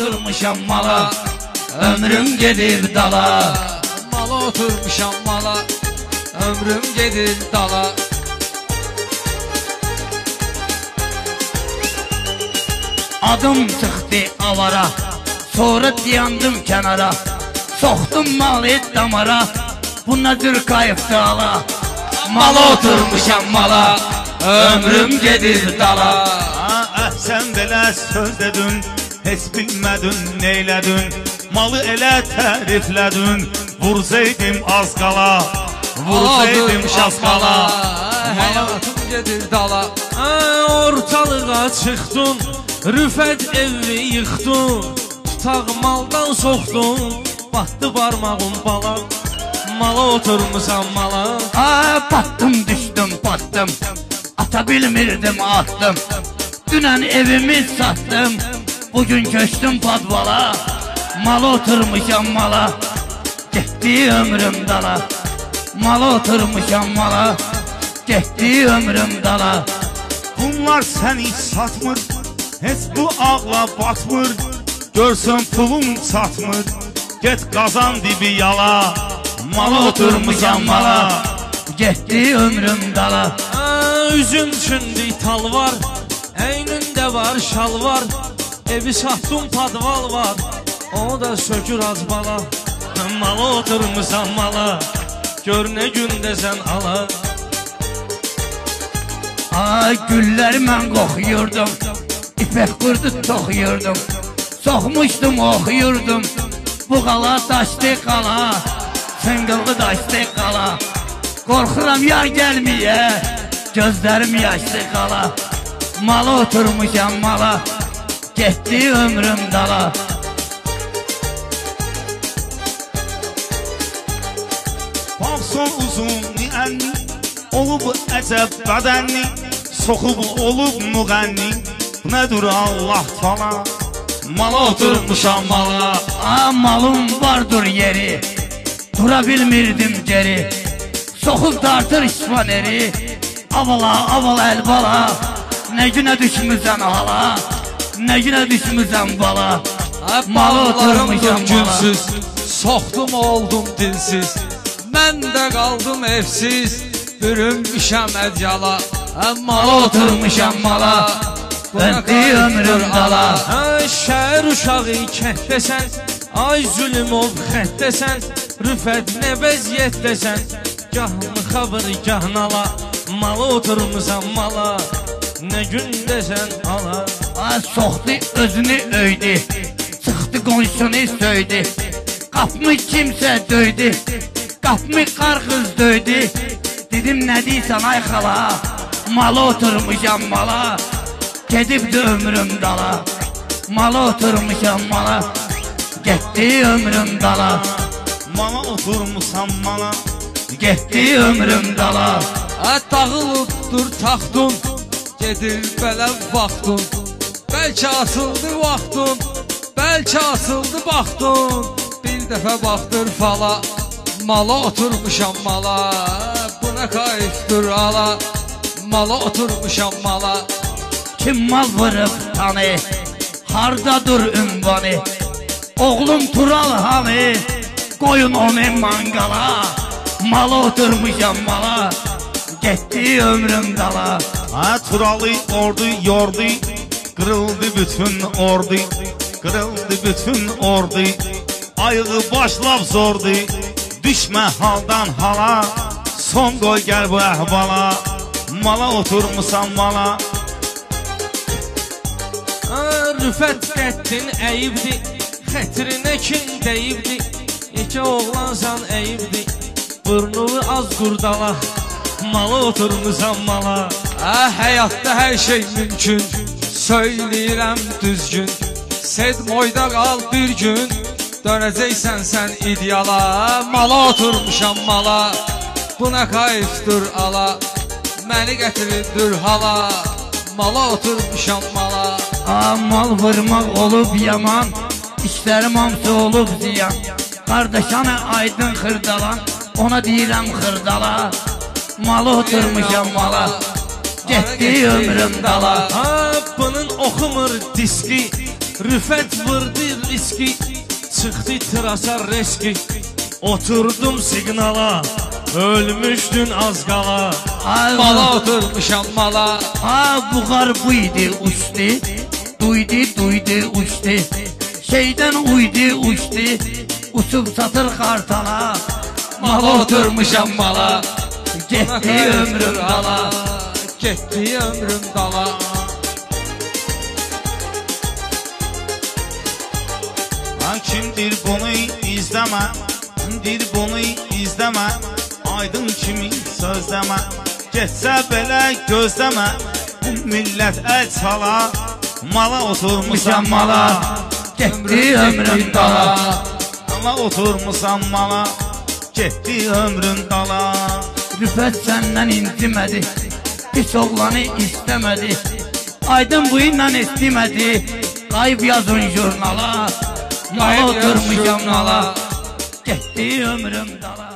oturmuşam mala Ömrüm gedir dala. Mala oturmuşam mala Ömrüm gedir dala. Adım çıxdı avara Sonra dayandım kənara Soxdum malı damara Bu nə cür qayıbdı ala Mala oturmuşam mala Ömrüm gedir dala. Ha, əhsən belə söz dedin Heç bilmədin neylədin Malı elə təriflədin Vursaydım az qala Vursaydım az qala Həyatım gedir dala Hə, Ortalığa çıxdın Rüfət evi yıxdın Tutaq maldan soxdun Batdı barmağın bala Mala oturmusan mala Aa, battım düştüm battım Ata bilmirdim attım Dünən evimi sattım Bugün köçtüm padvala. Mala oturmuşam mala. Getdi ömrüm dala. Mala oturmuşam mala. Getdi ömrüm dala. Bunlar səni satmır. Heç bu ağla batmır. Görsən pulun çatmır Get qazan dibi yala. Mala oturmuşam mala. Getdi ömrüm dala. Hə, Üzün üçündür tal var. Əynində var şal var Evi satdın padval var O da sökür az bala. Mala oturmusan mala? Gör nə gündəsən ala. Ay güllər mən qoxuyurdum. İpək qurdu toxuyurdum. Soxmuşdum oxuyurdum. Bu qala daşdı qala. Sıngıldı daşdı qala. Qorxuram yar gəlməyə. Gözlərim yaşlı qala. Mala oturmuşam mala Getdi ömrüm dala. Baxson uzun niənni Olub əcəb bədənni Soxub olub müğənni. Nədir Allah fala Mala oturmuşam mala Aa malım vardır yeri Dura bilmirdim geri. Soxub dartır işvaneri Avala avala el bala Ne güne düşmüsən hala Ne güne düşmüsən bala. Malı oturmuşam mala gülsüz. Soxdum oldum dilsiz Mən də qaldım evsiz. Bürünmüşəm ədyala Malı oturmuşam mala Bəndi ömrüm dala. Şəhər uşağı kəndəsən Ay zülmov xəndəsən Rüfət nə vəziyyətdəsən Gah mıxabır gah nala Malı oturmusan mala Nə gündəsən ala Aa, Soxdu özünü öydü Çıxdı qonşunu söydü Qapımı kimsə döydü. Qapımı qarqız döydü. Dedim nə deyirsən ay xala? Malı oturmuşam mala. Gedibdi ömrüm dala. Malı oturmuşam mala. Getdi ömrüm dala. Mala oturmuşam mala. Getdi ömrüm dala. Ə dağılıbdır taxtun. Gedir belə vaxtun Bəlkə asıldı vaxtun Bəlkə asıldı baxtun Bir dəfə baxdır fala Mala oturmuşam mala. Buna kayıftır ala Mala oturmuşam mala. Kim mal vırıb tanı Hardadır ünvanı Oğlum Tural hani Koyun onu mangala. Mala oturmuşam mala Getdi ömrüm dala. Ha Turalı ordu yordu Kırıldı bütün ordu Kırıldı bütün ordu. Ayığı başlap zordu Düşme haldan hala. Son koy gel bu ehvala Mala oturmusan mala. Rüfət qəddin əyibdi Xətrinə kin deyibdi. İki oğlansan əyibdi Burnunu az qurdala. Mala oturmusan mala. Ə, həyatda hər şey mümkün Söyləyirəm düzgün Sedmoyda qal bir gün. Dönəcəksən sən ideala Mala oturmuşam mala. Buna kayıftır ala Məni gətirirdir hala. Mala oturmuşam mala. Aa, mal vurmaq olub yaman İşlərim hamısı olub ziyan. Qardaşanı aydın xırdalan Ona deyirəm xırdala. Malı oturmuşam mala Getdi ömrüm dala. Ha, bunun oxumur diski. Rüfət vurdu riski. Çıxdı tirasa reski. Oturdum siqnala Ölmüşdün az qala Ay, Mala oturmuşam mala Ha buğar bu idi uçtu. Duydu duydu uçtu. Şeyden uydu uçtu. Uçup satır kartala. Mala oturmuşam mala Gitti ömrüm dala Getdi ömrüm dala. Kimdir bunu izleme? Kimdir bunu izleme? Aydın kimi sözleme? Getsə belə gözləmə Bu millət əl çala Mala oturmusan mala Gitti ömrüm dala. Mala. Oturmusan mala. Getdi ömrün dala. Rüfət səndən incimədi Pis oğlanı istəmədi Aydın bu ilə istimədi Qayıb yazın jurnala. Oturmuşam jurnala. nala Getdi ömrüm dala